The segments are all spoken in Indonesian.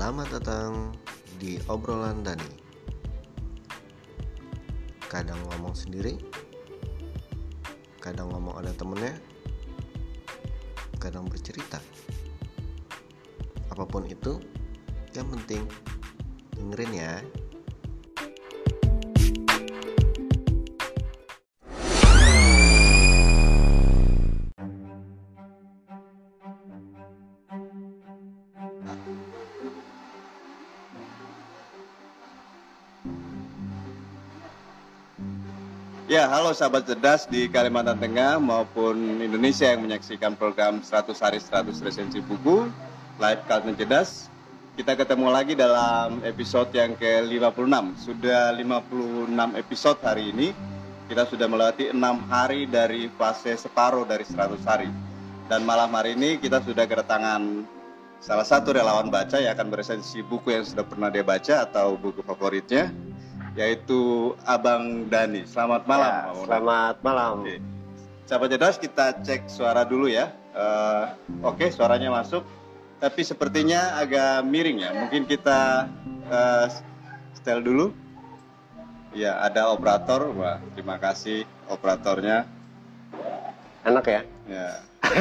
Selamat datang di obrolan Dani. Kadang ngomong sendiri, kadang ngomong ada temennya, kadang bercerita. Apa pun itu, yang penting dengerin ya. Ya, halo sahabat cerdas di Kalimantan Tengah maupun Indonesia yang menyaksikan program 100 hari 100 resensi buku Live Kalten Cerdas. Kita ketemu lagi dalam episode yang ke-56. Sudah 56 episode hari ini. Kita sudah melewati 6 hari dari fase separuh dari 100 hari. Dan malam hari ini kita sudah kedatangan salah satu relawan baca yang akan beresensi buku yang sudah pernah dia baca atau buku favoritnya yaitu Abang Dani. Selamat malam. Ya, Bang Dani. selamat malam. Oke. Sahabat cerdas kita cek suara dulu ya. Eh, Oke suaranya masuk, tapi sepertinya agak miring ya. Mungkin kita eh, setel dulu. Ya ada operator. Wah terima kasih operatornya. Enak ya? Ya.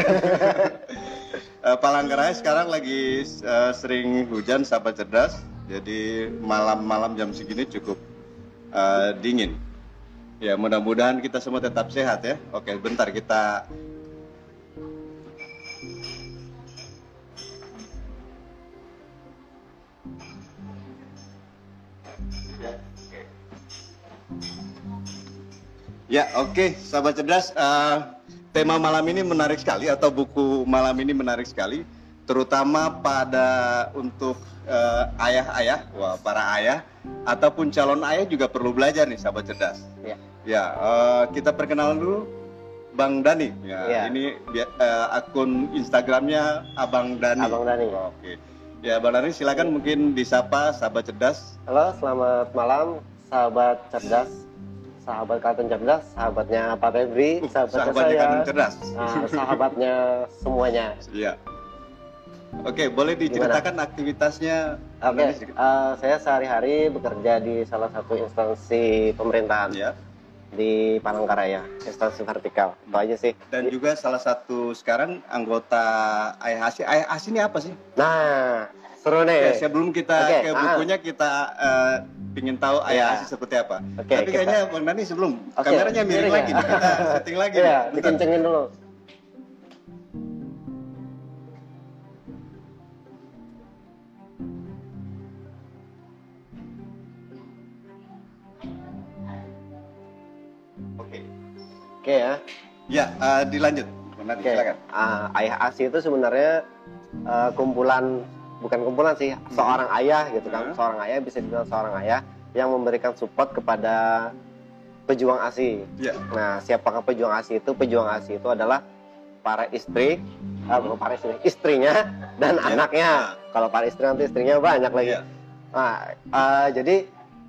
Eh, Palangkaraya sekarang lagi eh, sering hujan sahabat cerdas. Jadi malam-malam jam segini cukup eh, dingin. Ya mudah-mudahan kita semua tetap sehat ya. Oke bentar kita Ya oke sahabat cerdas Eh, tema malam ini menarik sekali atau buku malam ini menarik sekali terutama pada untuk eh, ayah-ayah, wah para ayah ataupun calon ayah juga perlu belajar nih sahabat cerdas. Ya. Ya, eh, kita perkenalan dulu Bang Dani. Ya, Ya. ini eh, akun Instagramnya Abang Dani. Abang Dani. Oke. Ya, Bang Dani silakan mungkin disapa sahabat cerdas. Halo, selamat malam sahabat cerdas, sahabat Kalten cerdas, sahabatnya Pak Febri, Uh, sahabatnya sahabatnya saya, cerdas. nah, sahabatnya semuanya. Iya. Oke, boleh diceritakan aktivitasnya Bang Oke, Dani sedikit? eh, saya sehari-hari bekerja di salah satu instansi pemerintahan Ya. di Palangkaraya, instansi vertikal. Itu aja sih. Dan juga salah satu sekarang anggota. Ayah Asi ini apa sih? Nah, seru nih. sebelum kita Oke, ke ah. bukunya kita eh, ingin tahu Ya. Asi seperti apa. Oke, Tapi kita- kayaknya Bang Dani sebelum Oke, kameranya miring lagi ya. nih. Kita setting lagi Iya. Bentar. dikencengin dulu. Oke ya. Ya, eh, dilanjut. Dani, Oke, silakan. ah, ayah asi itu sebenarnya eh, kumpulan bukan kumpulan sih, seorang ayah gitu kan, Hmm. seorang ayah bisa dibilang seorang ayah yang memberikan support kepada pejuang asi. Ya. Nah, siapakah pejuang asi itu? Pejuang asi itu adalah para istri, ah, bukan para istri, istrinya dan Hmm. Ya. anaknya. Kalau para istri nanti istrinya banyak lagi. Iya. Nah, eh, jadi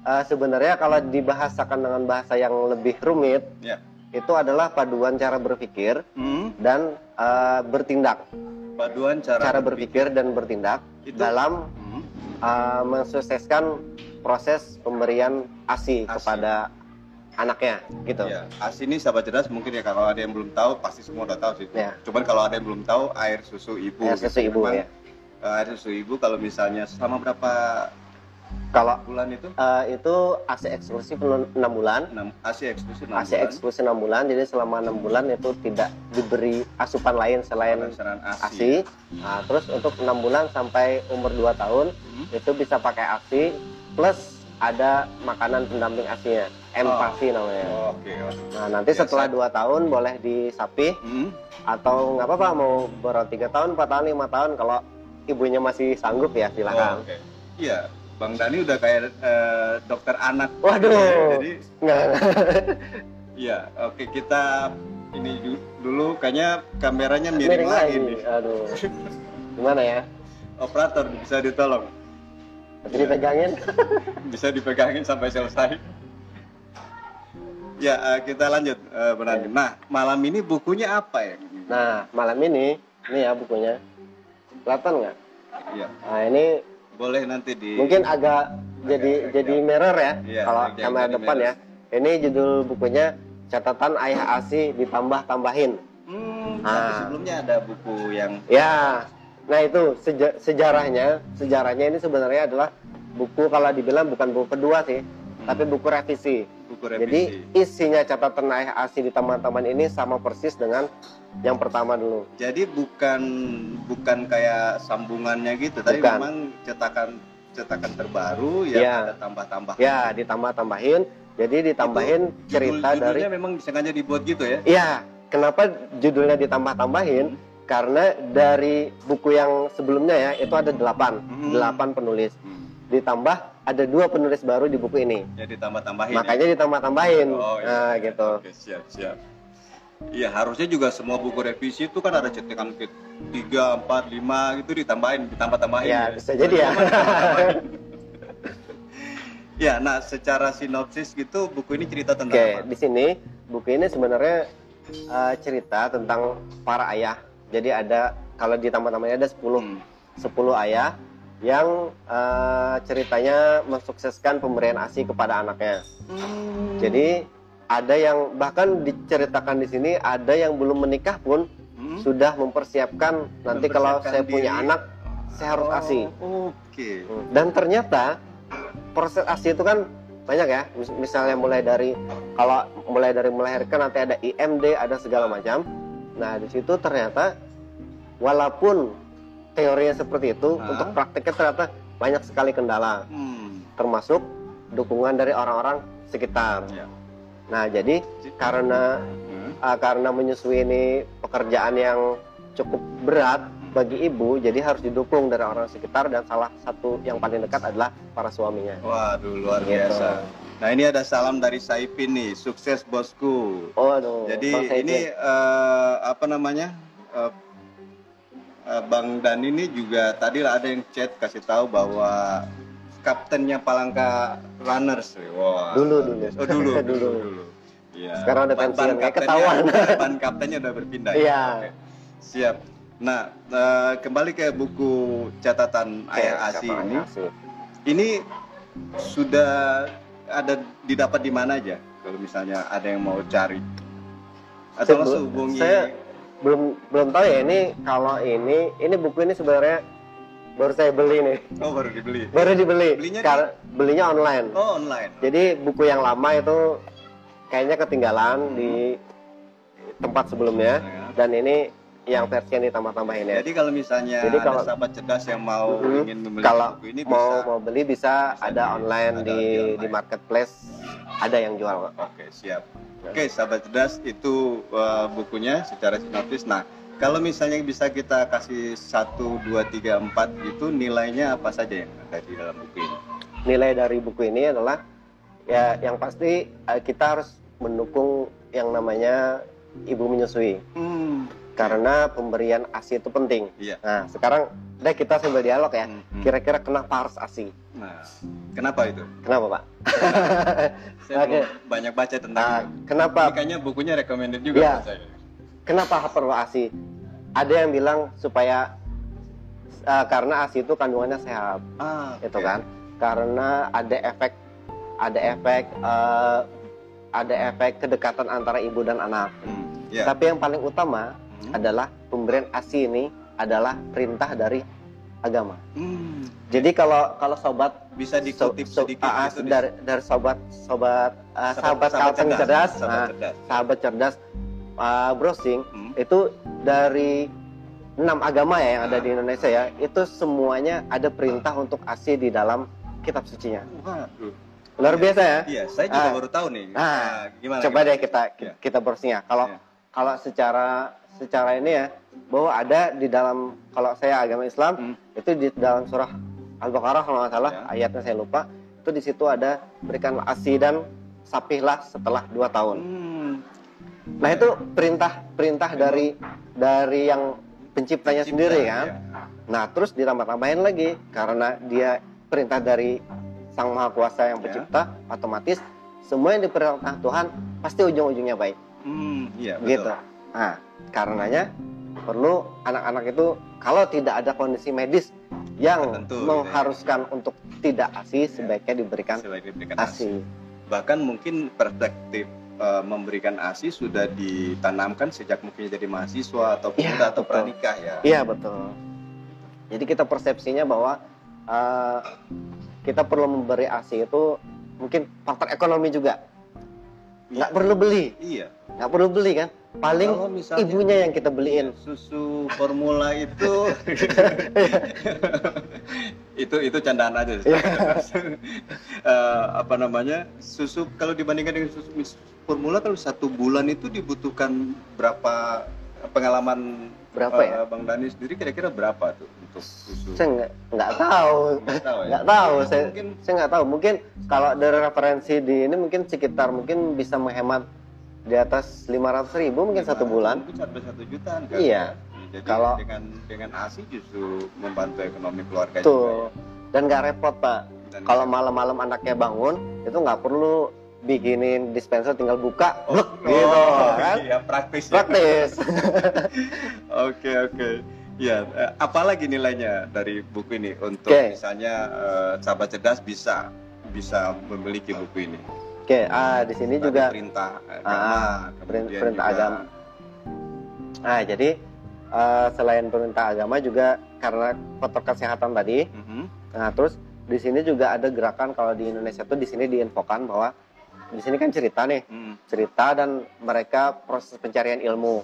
eh, sebenarnya kalau dibahasakan dengan bahasa yang lebih rumit, Ya. Itu adalah paduan cara berpikir Hmm, dan eh, bertindak paduan cara, cara berpikir dan bertindak Itu- dalam Hmm, eh, mensukseskan proses pemberian asi, ASI. kepada anaknya gitu Ya, ASI ini sahabat cerdas mungkin ya kalau ada yang belum tahu pasti semua udah tahu sih. Ya. Cuman kalau ada yang belum tahu air susu ibu. Air gitu. susu ibu, Memang, ya. eh, air susu ibu kalau misalnya selama berapa kalau bulan itu? eh, itu asi eksklusif 6 bulan 6 ASI eksklusif 6 asi eksklusif 6 bulan jadi selama 6 bulan itu tidak diberi asupan lain selain Penasaran ASI. asi Nah, terus untuk 6 bulan sampai umur 2 tahun Hmm. itu bisa pakai asi plus ada makanan pendamping asinya empasi namanya Oh, Oke. Nah, nanti Biasa. setelah 2 tahun boleh disapi Hmm. atau nggak apa-apa mau berat 3 tahun, 4 tahun, 5 tahun kalau ibunya masih sanggup ya Oh, silakan. Oke. Iya, Bang Dani udah kayak eh, dokter anak. Waduh. Ya, Jadi Nggak. iya, oke kita ini du- dulu kayaknya kameranya miring, Miring lagi lagi. nih. Aduh. Gimana ya? Operator bisa ditolong. Nanti dipegangin. bisa dipegangin sampai selesai. Ya, eh, kita lanjut, eh, Bang Dani. Nah, malam ini bukunya apa ya? Nah, malam ini ini ya bukunya. Kelihatan nggak? Iya. Nah, ini boleh nanti di Mungkin agak jadi Agak- jadi mirror ya Iya, kalau agak kamera depan ya. Ini judul bukunya catatan ayah asi ditambah tambahin. Hmm, Ah. tapi sebelumnya ada buku yang Ya, nah itu seja- sejarahnya, sejarahnya ini sebenarnya adalah buku kalau dibilang bukan buku kedua sih, tapi buku revisi. buku Jadi revisi. isinya catatan asi di taman-taman ini sama persis dengan yang pertama dulu. Jadi bukan bukan kayak sambungannya gitu, tapi Bukan. memang cetakan cetakan terbaru yang Iya. ada tambah-tambah. Ya, ditambah-tambahin. Jadi ditambahin cerita dari Judul-judulnya memang sengaja dibuat gitu ya. Iya, kenapa judulnya ditambah-tambahin? Karena dari buku yang sebelumnya ya itu ada delapan, Hmm. delapan penulis. Hmm. Ditambah ada dua penulis baru di buku ini. Jadi tambah-tambahin. Makanya ditambah-tambahin. ya? Oh, iya. Nah, gitu. Oke, siap, siap. Iya, harusnya juga semua buku revisi itu kan ada cetakan ke 3, 4, 5 gitu ditambahin, ditambah-tambahin. Ya, bisa jadi ya. Ya, nah secara sinopsis gitu buku ini cerita tentang Oke, apa? di sini buku ini sebenarnya eh, cerita tentang para ayah. Jadi ada kalau ditambah-tambahnya ada 10 Hmm. 10 ayah yang eh, ceritanya mensukseskan pemberian ASI kepada anaknya. Hmm. Jadi ada yang bahkan diceritakan di sini ada yang belum menikah pun Hmm? sudah mempersiapkan nanti kalau Mempersiapkan saya punya diri. anak saya harus ASI. Oh, Oke. Dan ternyata proses ASI itu kan banyak ya. Mis- Misalnya mulai dari kalau mulai dari melahirkan nanti ada IMD, ada segala macam. Nah, di situ ternyata walaupun teorinya seperti itu, Hah? untuk prakteknya ternyata banyak sekali kendala, Hmm. termasuk dukungan dari orang-orang sekitar. Ya. Nah, jadi karena Hmm. uh, karena menyusui ini pekerjaan yang cukup berat bagi ibu, jadi harus didukung dari orang sekitar dan salah satu yang paling dekat adalah para suaminya. Waduh, luar Gitu. biasa. Nah, ini ada salam dari Saipin nih, sukses bosku. Oh, aduh. Jadi ini eh, apa namanya? Eh, Bang Dan ini juga tadi lah ada yang chat kasih tahu bahwa kaptennya Palangka Runners. Wah. Dulu, dulu. Oh, dulu, dulu, Dulu. dulu. Iya. Sekarang udah pensiun, kaptennya- ketahuan. Ban kaptennya udah berpindah. Iya. Oke. Siap. Nah, eh, kembali ke buku catatan Ayah Asi ini. Asi? Ini sudah ada didapat di mana aja? Kalau misalnya ada yang mau cari atau langsung hubungi saya belum belum tahu ya ini kalau ini ini buku ini sebenarnya baru saya beli nih. Oh baru dibeli. Baru dibeli. Belinya di- Karena belinya online. Oh online. Jadi buku yang lama itu kayaknya ketinggalan di tempat sebelumnya. Ya. dan ini yang versi yang ditambah-tambahin ya. Jadi kalau misalnya Jadi ada kalau- sahabat cerdas yang mau ingin membeli kalau buku ini mau bisa mau beli bisa, bisa ada di- online ada di di online. di marketplace. Ada yang jual oke siap. Oke sahabat cerdas itu uh, bukunya secara sinopsis. Nah kalau misalnya bisa kita kasih satu dua tiga empat gitu nilainya apa saja yang ada di dalam buku ini? Nilai dari buku ini adalah ya yang pasti eh, kita harus mendukung yang namanya ibu menyusui. Hmm. Karena pemberian ASI itu penting. Iya. Nah, sekarang deh kita sambil dialog ya. Hmm, hmm. Kira-kira kenapa harus ASI? Nah, kenapa itu? Kenapa, Pak? Saya belum banyak baca tentang Nah, itu. kenapa kayaknya bukunya recommended juga Iya. buat saya. kenapa perlu ASI? Ada yang bilang supaya eh, karena ASI itu kandungannya sehat, Ah, itu oke. kan? Karena ada efek ada efek eh, ada efek kedekatan antara ibu dan anak. Hmm, ya. Tapi yang paling utama Hmm. adalah pemberian ASI ini adalah perintah dari agama. Hmm, Jadi kalau kalau sobat bisa dikutip so- so- sedikit ah, gitu di- dari dari sobat sobat ah, sahabat, Kalteng cerdas, cerdas, sahabat nah, cerdas. sahabat cerdas ah, browsing Hmm. itu dari enam agama ya yang ada di Indonesia ya itu semuanya ada perintah untuk ASI di dalam kitab sucinya. Waduh. Luar Iya. biasa ya. Iya, saya juga Ah. baru tahu nih. Nah, gimana? Coba gimana? deh kita Iya. kita browsing ya. Kalau Iya. Kalau secara secara ini ya bahwa ada di dalam kalau saya agama Islam Hmm. itu di dalam surah Al-Baqarah kalau nggak salah Ya. ayatnya saya lupa itu di situ ada berikan asi dan sapihlah setelah dua tahun. Hmm. Nah itu perintah perintah dari dari yang penciptanya Pencipta, sendiri kan. iya. Nah terus ditambah-tambahin lagi karena dia perintah dari Sang Maha Kuasa yang Ya. pencipta otomatis semua yang diperintah Tuhan pasti ujung-ujungnya baik Hmm, iya, betul. gitu. Nah karenanya perlu anak-anak itu kalau tidak ada kondisi medis yang Tertentu, gitu ya. mengharuskan untuk tidak ASI sebaiknya diberikan sebagai diberikan ASI. ASI. Bahkan mungkin perspektif eh, memberikan ASI sudah ditanamkan sejak mungkin jadi mahasiswa atau Iya, pemuda atau betul. pranikah ya. Iya betul. Jadi kita persepsinya bahwa eh, kita perlu memberi ASI itu mungkin faktor ekonomi juga. Nggak perlu beli, Iya. nggak perlu beli kan? Paling Kalau misalnya- ibunya yang kita beliin. susu formula itu itu itu candaan aja Iya. Eh, apa namanya susu kalau dibandingkan dengan susu formula kalau satu bulan itu dibutuhkan berapa pengalaman Berapa eh, ya? bang Dani sendiri kira-kira berapa tuh untuk susu Saya nggak nggak tahu, Nggak tahu ya? nggak tahu. Saya mungkin saya nggak tahu. Mungkin kalau dari referensi di ini mungkin sekitar mungkin bisa menghemat di atas 500 ribu mungkin satu bulan. mungkin sampai satu jutaan kan Iya. jadi Kalau- dengan dengan asi justru membantu ekonomi keluarga Tuh. juga Dan nggak repot pak. ya. Dan Kalau malam-malam anaknya bangun itu nggak perlu bikinin dispenser tinggal buka, Oh, gitu kan? iya praktis ya. Praktis. Oke oke. Ya, eh, apalagi nilainya dari buku ini untuk Oke. misalnya eh, sahabat cerdas bisa bisa memiliki buku ini. Oke, ah di sini Tadi juga perintah agama, Ah, perin- kemudian perintah juga- agama. Nah, jadi eh, selain perintah agama juga karena faktor kesehatan tadi, Mhm. nah terus di sini juga ada gerakan kalau di Indonesia tuh di sini diinfokan bahwa di sini kan cerita nih, Mhm. cerita dan mereka proses pencarian ilmu.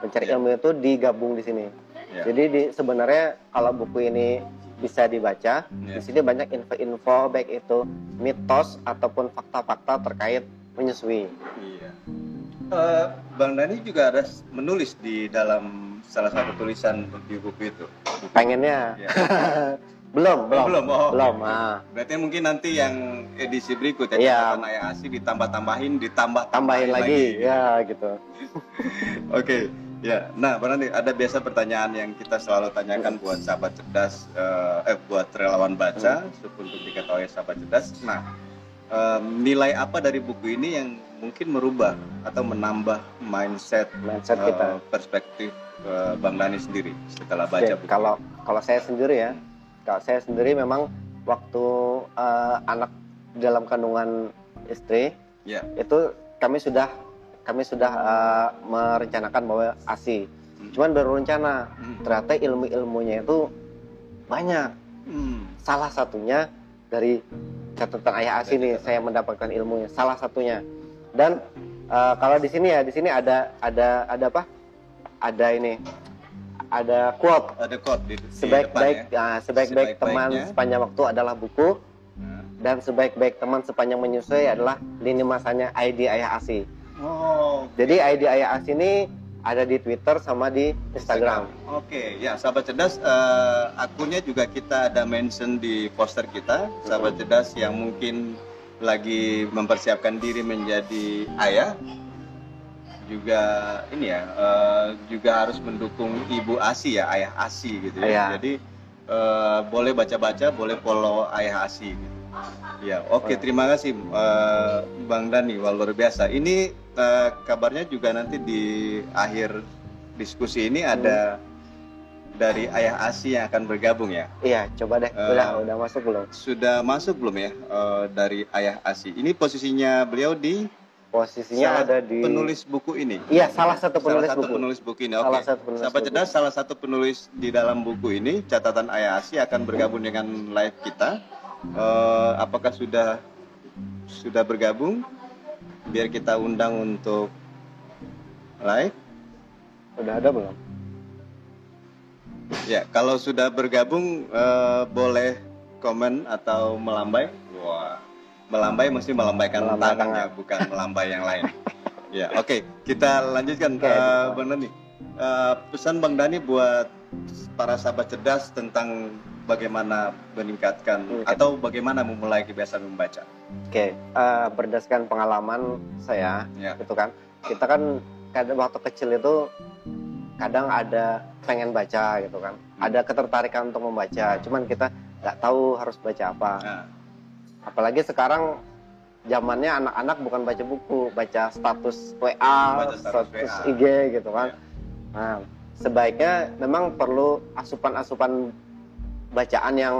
Mencari Ya. ilmu itu digabung di sini. Ya. Jadi di, sebenarnya kalau buku ini bisa dibaca, Ya. di sini banyak info-info baik itu mitos ataupun fakta-fakta terkait menyusui. Iya. Eh, Bang Dani juga ada menulis di dalam salah satu tulisan di buku itu. Pengennya Ya. belum, Oh, belum, belum, oh, belum. ah. Berarti mungkin nanti yang edisi berikut ya Iya. catatan ayah asi ditambah-tambahin, ditambah tambahin lagi, ya gitu. Oke, ya. Nah, Andi, ada biasa pertanyaan yang kita selalu tanyakan buat sahabat cerdas, eh, eh, buat relawan baca, untuk diketahui sahabat cerdas. Nah, em, nilai apa dari buku ini yang mungkin merubah atau menambah mindset, Mindset eh, kita. perspektif eh, Bang Dani sendiri setelah baca Oke, buku? kalau kalau saya sendiri ya, kalau saya sendiri memang waktu eh, anak dalam kandungan istri Ya. itu kami sudah kami sudah eh, merencanakan bahwa ASI. Hmm. Cuman baru rencana, Hmm. ternyata ilmu-ilmunya itu banyak. Hmm. Salah satunya dari catatan ayah ASI nih saya mendapatkan ilmunya. Salah satunya. Dan eh, kalau di sini ya, di sini ada ada ada apa? Ada ini. Ada quote Ada quote di, di sebaik-baik ya. ah, sebaik-baik teman sepanjang waktu adalah buku Nah. dan sebaik-baik teman sepanjang menyusui adalah lini masanya ID Ayah Asi. Oh, Jadi ID Ayah Asi ini ada di Twitter sama di Instagram. Oke, ya sahabat cerdas, eh, akunnya juga kita ada mention di poster kita. Sahabat cerdas yang mungkin lagi mempersiapkan diri menjadi ayah, juga ini ya, eh, juga harus mendukung ibu asi ya, ayah asi gitu ya. Iya. Jadi eh, boleh baca-baca, boleh follow ayah asi. Gitu. Ya, oke, terima kasih eh, Bang Dani, wah luar biasa. Ini eh, kabarnya juga nanti di akhir diskusi ini ada dari Ayah Asi yang akan bergabung ya. Iya, coba deh. Eh, udah udah masuk belum? Sudah masuk belum ya eh, dari Ayah Asi? Ini posisinya beliau di Posisinya salah ada di penulis buku ini. Iya, salah satu penulis salah satu buku. penulis buku ini. Oke. Salah satu penulis Sahabat salah satu penulis di dalam buku ini, catatan Ayah Asi akan bergabung dengan live kita. Eh, apakah sudah sudah bergabung? Biar kita undang untuk live. Udah ada belum? Ya, kalau sudah bergabung eh, boleh komen atau melambai. Wah, melambai mesti melambaikan Melambai tangannya, bukan melambai yang lain. Ya, oke, kita lanjutkan eh, gitu. Bang Dani. Eh, pesan Bang Dani buat para sahabat cerdas tentang bagaimana meningkatkan Meningkat. atau bagaimana memulai kebiasaan membaca. Oke, eh, berdasarkan pengalaman saya, Ya. gitu kan, kita kan kadang waktu kecil itu kadang ada pengen baca gitu kan, ada ketertarikan untuk membaca, cuman kita nggak tahu harus baca apa. Nah, Apalagi sekarang zamannya anak-anak bukan baca buku, baca status WA, Baca status status WA. IG gitu kan. Ya. Nah, sebaiknya memang perlu asupan-asupan bacaan yang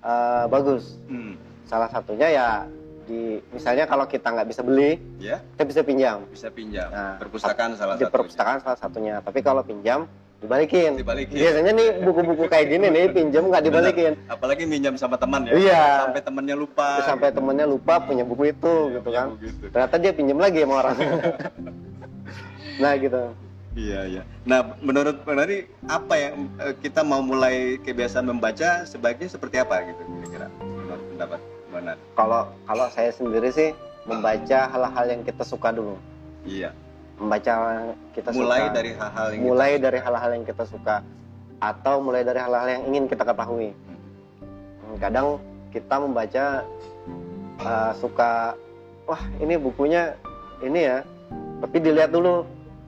eh, bagus. Hmm. Salah satunya ya di misalnya kalau kita nggak bisa beli, Ya, kita bisa pinjam bisa pinjam. Nah, perpustakaan salah di satu. perpustakaan salah satunya. Tapi kalau pinjam dibalikin. Dibalikin. Biasanya nih buku-buku kayak gini nih pinjam nggak dibalikin. Benar. Apalagi minjam sama teman ya. Iya. Sampai temannya lupa. Sampai temennya lupa punya buku itu Iya, gitu kan. buku itu. Ternyata dia pinjam lagi sama orang. nah gitu. Iya, iya. Nah, menurut Penari, apa yang eh, kita mau mulai kebiasaan membaca sebaiknya seperti apa gitu kira-kira? Menurut pendapat Benar. Kalau kalau saya sendiri sih membaca hal-hal yang kita suka dulu. Iya. Membaca kita mulai suka. dari hal-hal yang mulai kita dari hal-hal yang kita suka atau mulai dari hal-hal yang ingin kita ketahui. Hmm, Kadang kita membaca uh, suka wah ini bukunya ini ya, tapi dilihat dulu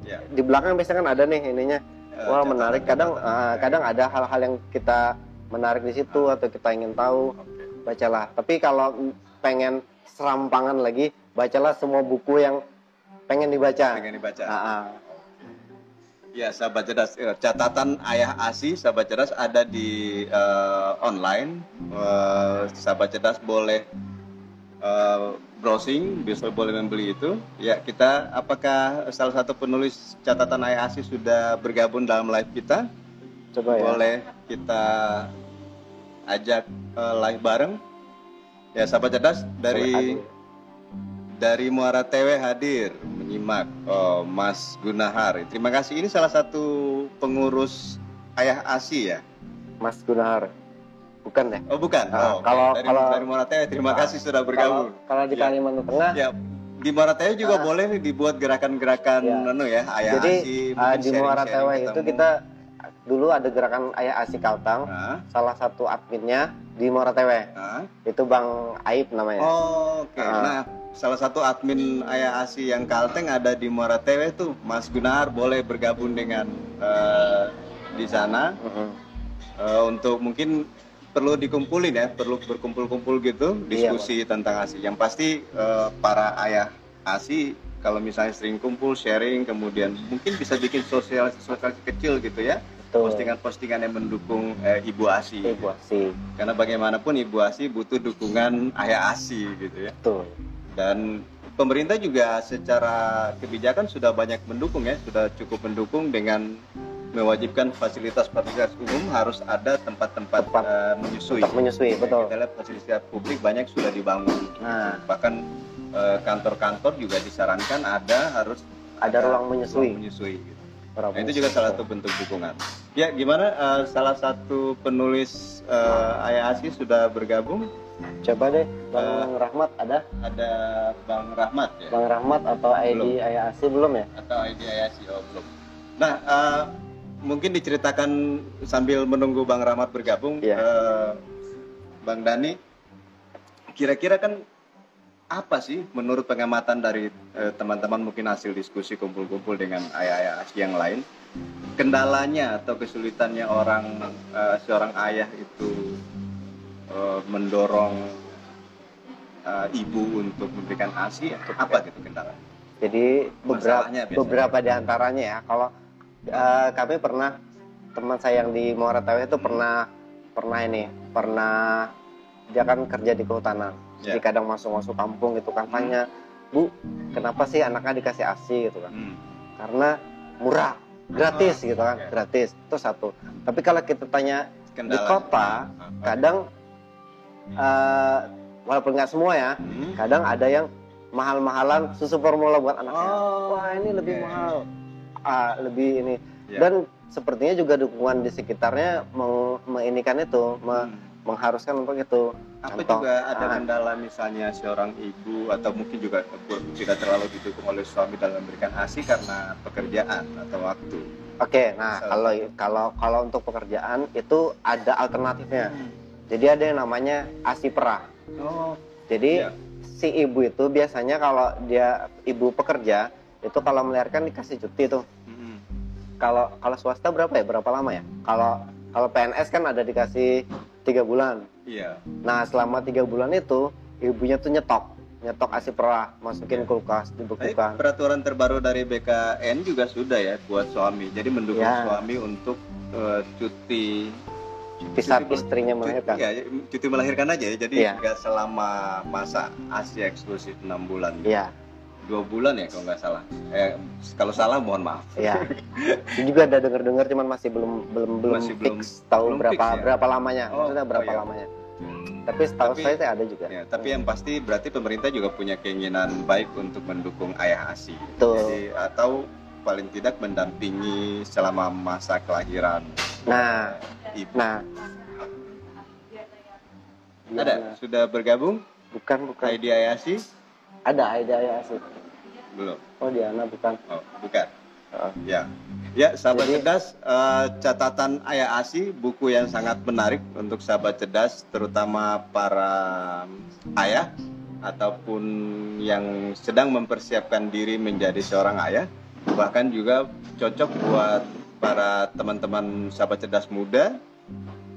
Iya. di belakang biasanya kan ada nih ininya. Eh, Wah menarik. Kadang uh, kadang ada hal-hal yang kita menarik di situ atau kita ingin tahu Oke. bacalah. Tapi kalau pengen serampangan lagi, bacalah semua buku yang pengen dibaca. Pengen dibaca. Ah, ah. Ya, sahabat cerdas. Eh, Catatan ayah asi, sahabat cerdas ada di eh, online. Eh, sahabat cerdas boleh eh, browsing, bisa boleh membeli itu. Ya, kita apakah salah satu penulis catatan ayah asi sudah bergabung dalam live kita? Coba ya. Boleh kita ajak eh, live bareng. Ya, sahabat cerdas dari Aduh. Dari Muara Tewe hadir menyimak oh, Mas Gunahar. Terima kasih. Ini salah satu pengurus Ayah Asi ya? Mas Gunahar. Bukan deh. Oh bukan. Ah, oh, kalau- dari, kalau- dari Muara Tewe. Terima Ah, kasih sudah Kalau, bergabung. kalau di Ya. Kalimantan Tengah, Ya, di Muara Tewe juga Ah. boleh nih dibuat gerakan-gerakan Ya. anu ya, Ayah jadi Asi. uh, mungkin di Muara Tewe itu ketemu. kita dulu ada gerakan Ayah Asi Kaltang. Ah, Salah satu adminnya di Muara Tewe. ah. Itu Bang Aib namanya. Oh, Oke, Ah. nah salah satu admin Ayah Asi yang Kalteng ada di Muara Tewe tuh, Mas Gunahar boleh bergabung dengan eh, di sana. Eh, untuk mungkin perlu dikumpulin ya, perlu berkumpul-kumpul gitu, Iya, diskusi tentang ASI. Yang pasti eh, para ayah ASI kalau misalnya sering kumpul, sharing, kemudian mungkin bisa bikin sosialisasi sosialisasi kecil gitu ya, postingan-postingan yang mendukung eh, ibu ASI. Ibu Asi. Karena bagaimanapun ibu ASI butuh dukungan ayah ASI gitu ya. Betul. Dan pemerintah juga secara kebijakan sudah banyak mendukung ya, sudah cukup mendukung dengan mewajibkan fasilitas-fasilitas umum harus ada tempat-tempat Tempat eh, menyusui. Untuk menyusui, Ya, betul. Kita lihat fasilitas publik banyak sudah dibangun. Nah, Bahkan eh, kantor-kantor juga disarankan ada harus ada ruang menyusui. ruang menyusui. gitu. Ruang Nah, itu juga salah satu bentuk dukungan. Ya, gimana eh, salah satu penulis eh, Ayah Asi sudah bergabung? Coba deh, Bang Eh, Rahmat ada? Ada Bang Rahmat ya? Bang Rahmat atau ID Ayah Asi belum ya? atau ide IASI oh belum. Nah, eh, mungkin diceritakan sambil menunggu Bang Rahmat bergabung, Iya. eh, Bang Dani, kira-kira kan apa sih menurut pengamatan dari eh, teman-teman mungkin hasil diskusi kumpul-kumpul dengan ayah-ayah ASI yang lain, kendalanya atau kesulitannya orang eh, seorang ayah itu eh, mendorong eh, ibu untuk memberikan ASI, apa gitu kendalanya? Jadi beberapa beberapa di antaranya ya. Kalau eh, kami pernah teman saya yang di Muara itu pernah pernah ini pernah dia kan kerja di kehutanan. Jadi Ya. kadang masuk-masuk kampung gitu kan tanya, "Bu, kenapa sih anaknya dikasih ASI gitu kan?" Hmm. Karena murah, gratis Ah, gitu kan, oke. gratis. Itu satu. Tapi kalau kita tanya di Kendala. kota, kadang eh, walaupun nggak semua ya, Hmm. kadang ada yang mahal-mahalan susu formula buat anaknya. Oh, Wah ini lebih oke. mahal, ah, lebih ini. Ya. Dan sepertinya juga dukungan di sekitarnya meng, menginikan itu, me- Hmm. mengharuskan untuk itu. Apa Contoh, juga ada ah. kendala misalnya seorang ibu atau mungkin juga tidak terlalu didukung oleh suami dalam memberikan ASI karena pekerjaan atau waktu. Oke, nah Misal. kalau kalau kalau untuk pekerjaan itu ada alternatifnya. Jadi ada yang namanya ASI perah. Oh, Jadi Iya. si ibu itu biasanya kalau dia ibu pekerja itu kalau melahirkan dikasih cuti tuh. hmm. Kalau kalau swasta berapa ya? Berapa lama ya? Kalau kalau PNS kan ada dikasih tiga bulan. iya. Nah selama tiga bulan itu ibunya tuh nyetok, nyetok asi perah, masukin kulkas, Tapi dibekukan. peraturan terbaru dari BKN juga sudah ya buat suami. Jadi mendukung Ya. suami untuk eh, cuti cuti saat istrinya melahirkan. Iya, cuti melahirkan aja ya. Jadi Iya. nggak selama masa ASI eksklusif 6 bulan. Iya, Dua bulan ya kalau nggak salah. Eh, kalau salah mohon maaf. iya. Juga ada dengar-dengar cuman masih belum belum belum Masih belum- fix tahu belum berapa fix ya? berapa lamanya. Oh, Maksudnya oh berapa iya. lamanya. Tapi setahu Tapi- saya ada juga. Ya, tapi yang pasti berarti pemerintah juga punya keinginan baik untuk mendukung ayah ASI. Betul. Jadi atau paling tidak mendampingi selama masa kelahiran Nah, ibu. nah. Ada sudah bergabung Bukan, bukan. ID ayah ASI? Ada Aida ya sih. Belum. Oh, Diana bukan. Oh, bukan. Heeh. Ya. Ya, sahabat Jadi- cerdas, eh, catatan Ayah Asi, buku yang sangat menarik untuk sahabat cerdas, terutama para ayah ataupun yang sedang mempersiapkan diri menjadi seorang ayah, bahkan juga cocok buat para teman-teman sahabat cerdas muda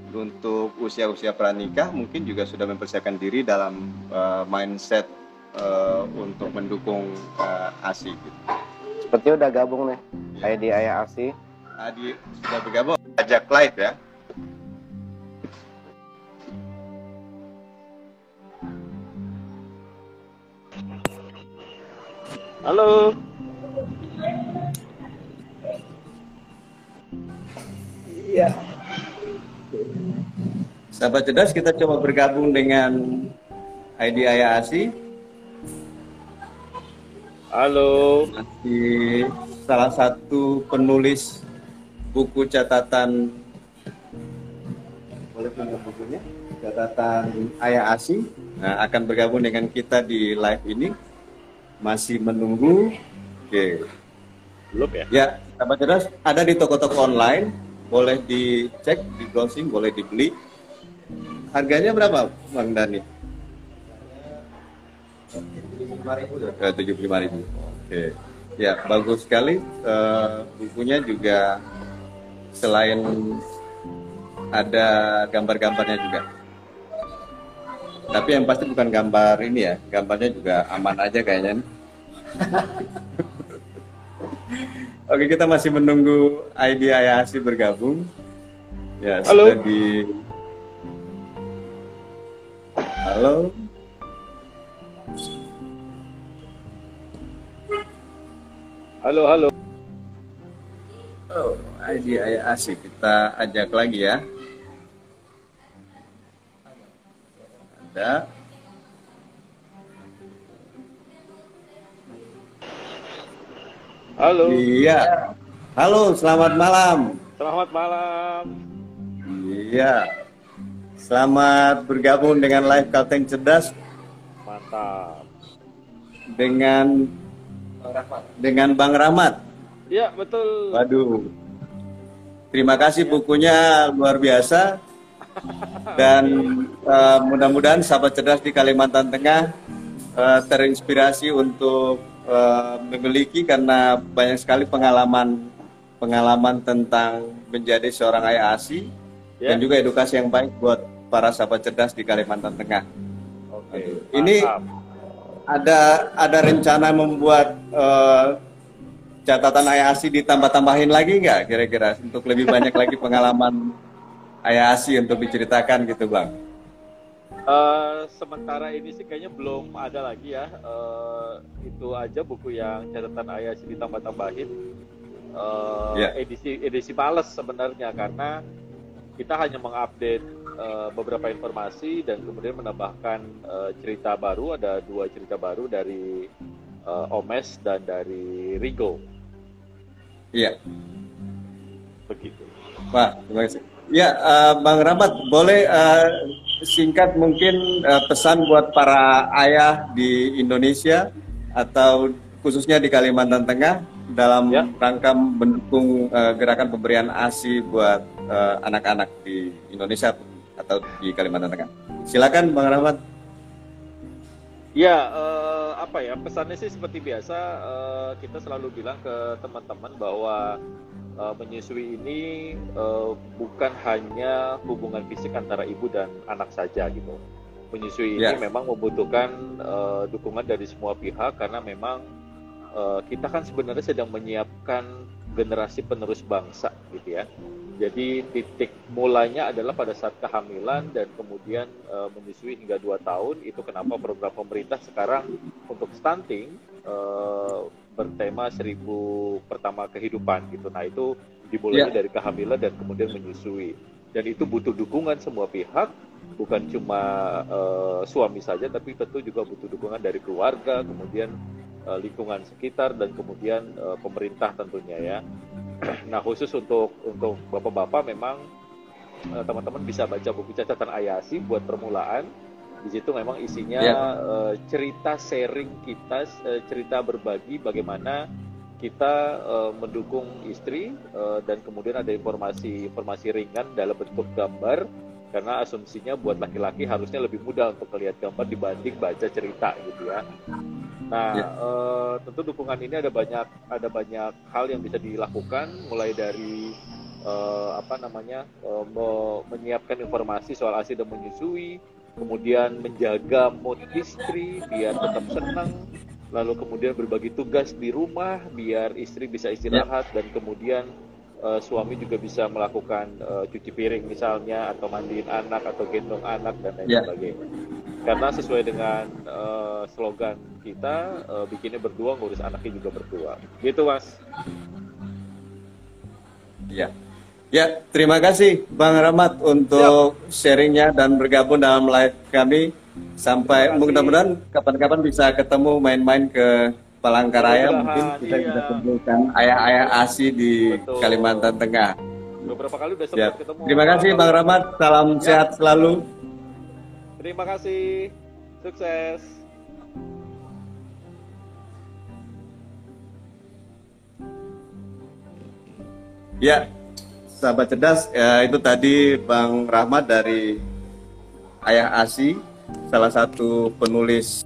untuk usia-usia pranikah mungkin juga sudah mempersiapkan diri dalam eh, mindset eh, untuk mendukung eh, ASI. Gitu. Sepertinya udah gabung nih. ID Ayah Asi. Adi sudah bergabung ajak live ya. Halo. Sahabat cerdas kita coba bergabung dengan ID Ayah Asi Halo. di salah satu penulis buku catatan. Boleh punya bukunya? Catatan Ayah Asi nah, akan bergabung dengan kita di live ini. Masih menunggu. Oke. Belum ya? Ya, sahabat cerdas ada di toko-toko online, boleh dicek, di browsing, boleh dibeli. Harganya berapa, Bang Dani? Tujuh puluh ribu. Oke, ya bagus sekali. Eh, bukunya juga selain ada gambar-gambarnya juga. Tapi yang pasti bukan gambar ini ya, gambarnya juga aman aja kayaknya. Oke, kita masih menunggu ID Ayasi bergabung. Ya, Halo. sudah di Halo. Halo, halo. Oh, ID Ayasi kita ajak lagi ya. Ada. Halo. Iya. Halo, selamat malam. Selamat malam. Iya. Selamat bergabung dengan Live Kalteng Cerdas Mantap. dengan dengan Bang Rahmat. Ya, betul. Waduh. Terima kasih bukunya luar biasa. Dan eh, mudah-mudahan sahabat cerdas di Kalimantan Tengah eh, terinspirasi untuk eh, memiliki karena banyak sekali pengalaman pengalaman tentang menjadi seorang ayah ASI Ya. dan juga edukasi yang baik buat para sahabat cerdas di Kalimantan Tengah. Oke. Ini- mantap. Ada ada rencana membuat eh, catatan ayah ASI ditambah-tambahin lagi nggak kira-kira untuk lebih banyak lagi pengalaman ayah ASI untuk diceritakan gitu bang? Eh, sementara ini sih kayaknya belum ada lagi ya. Eh, itu aja buku yang catatan ayah sih ditambah-tambahin. Eh, Ya. Edisi edisi males sebenarnya karena kita hanya mengupdate eh, beberapa informasi dan kemudian menambahkan eh, cerita baru. Ada dua cerita baru dari eh, Omes dan dari Rigo. Iya, Begitu. Wah, terima kasih. Ya, eh, Bang Rahmat, boleh eh, singkat mungkin eh, pesan buat para ayah di Indonesia atau khususnya di Kalimantan Tengah dalam Ya. rangka mendukung eh, gerakan pemberian ASI buat eh, anak-anak di Indonesia atau di Kalimantan Tengah. Silakan, Bang Rahmat. Ya, eh, apa ya pesannya sih seperti biasa eh, kita selalu bilang ke teman-teman bahwa eh, menyusui ini eh, bukan hanya hubungan fisik antara ibu dan anak saja gitu. Menyusui ini Ya. memang membutuhkan eh, dukungan dari semua pihak karena memang eh, kita kan sebenarnya sedang menyiapkan generasi penerus bangsa gitu ya. Jadi titik mulanya adalah pada saat kehamilan dan kemudian uh, menyusui hingga 2 tahun. Itu kenapa program pemerintah sekarang untuk stunting uh, bertema seribu pertama kehidupan gitu. Nah itu dimulai yeah. dari kehamilan dan kemudian menyusui. Dan itu butuh dukungan semua pihak, bukan cuma uh, suami saja, tapi tentu juga butuh dukungan dari keluarga, kemudian uh, lingkungan sekitar dan kemudian uh, pemerintah tentunya ya. Nah khusus untuk untuk bapak-bapak memang uh, teman-teman bisa baca buku catatan Ayasi buat permulaan. Di situ memang isinya yeah. Ya. uh, cerita sharing kita, uh, cerita berbagi bagaimana kita uh, mendukung istri uh, dan kemudian ada informasi-informasi ringan dalam bentuk gambar karena asumsinya buat laki-laki harusnya lebih mudah untuk melihat gambar dibanding baca cerita gitu ya. Nah, ya. uh, tentu dukungan ini ada banyak ada banyak hal yang bisa dilakukan mulai dari uh, apa namanya uh, menyiapkan informasi soal ASI dan menyusui, kemudian menjaga mood istri biar tetap senang, lalu kemudian berbagi tugas di rumah biar istri bisa istirahat dan kemudian uh, suami juga bisa melakukan uh, cuci piring misalnya atau mandiin anak atau gendong anak dan lain ya. sebagainya. Karena sesuai dengan uh, slogan kita uh, bikinnya berdua ngurus anaknya juga berdua. Gitu mas. Ya ya terima kasih bang Rahmat untuk Siap. sharingnya dan bergabung dalam live kami sampai mudah-mudahan kapan-kapan bisa ketemu main-main ke Palangkaraya mungkin kita iya. bisa kumpulkan ayah-ayah asi di Betul. Kalimantan Tengah. Beberapa kali udah sempat ketemu. Terima kasih Bang Rahmat, salam ya. sehat selalu. Terima kasih. Sukses. Ya, sahabat cerdas, ya, itu tadi Bang Rahmat dari Ayah Asi, salah satu penulis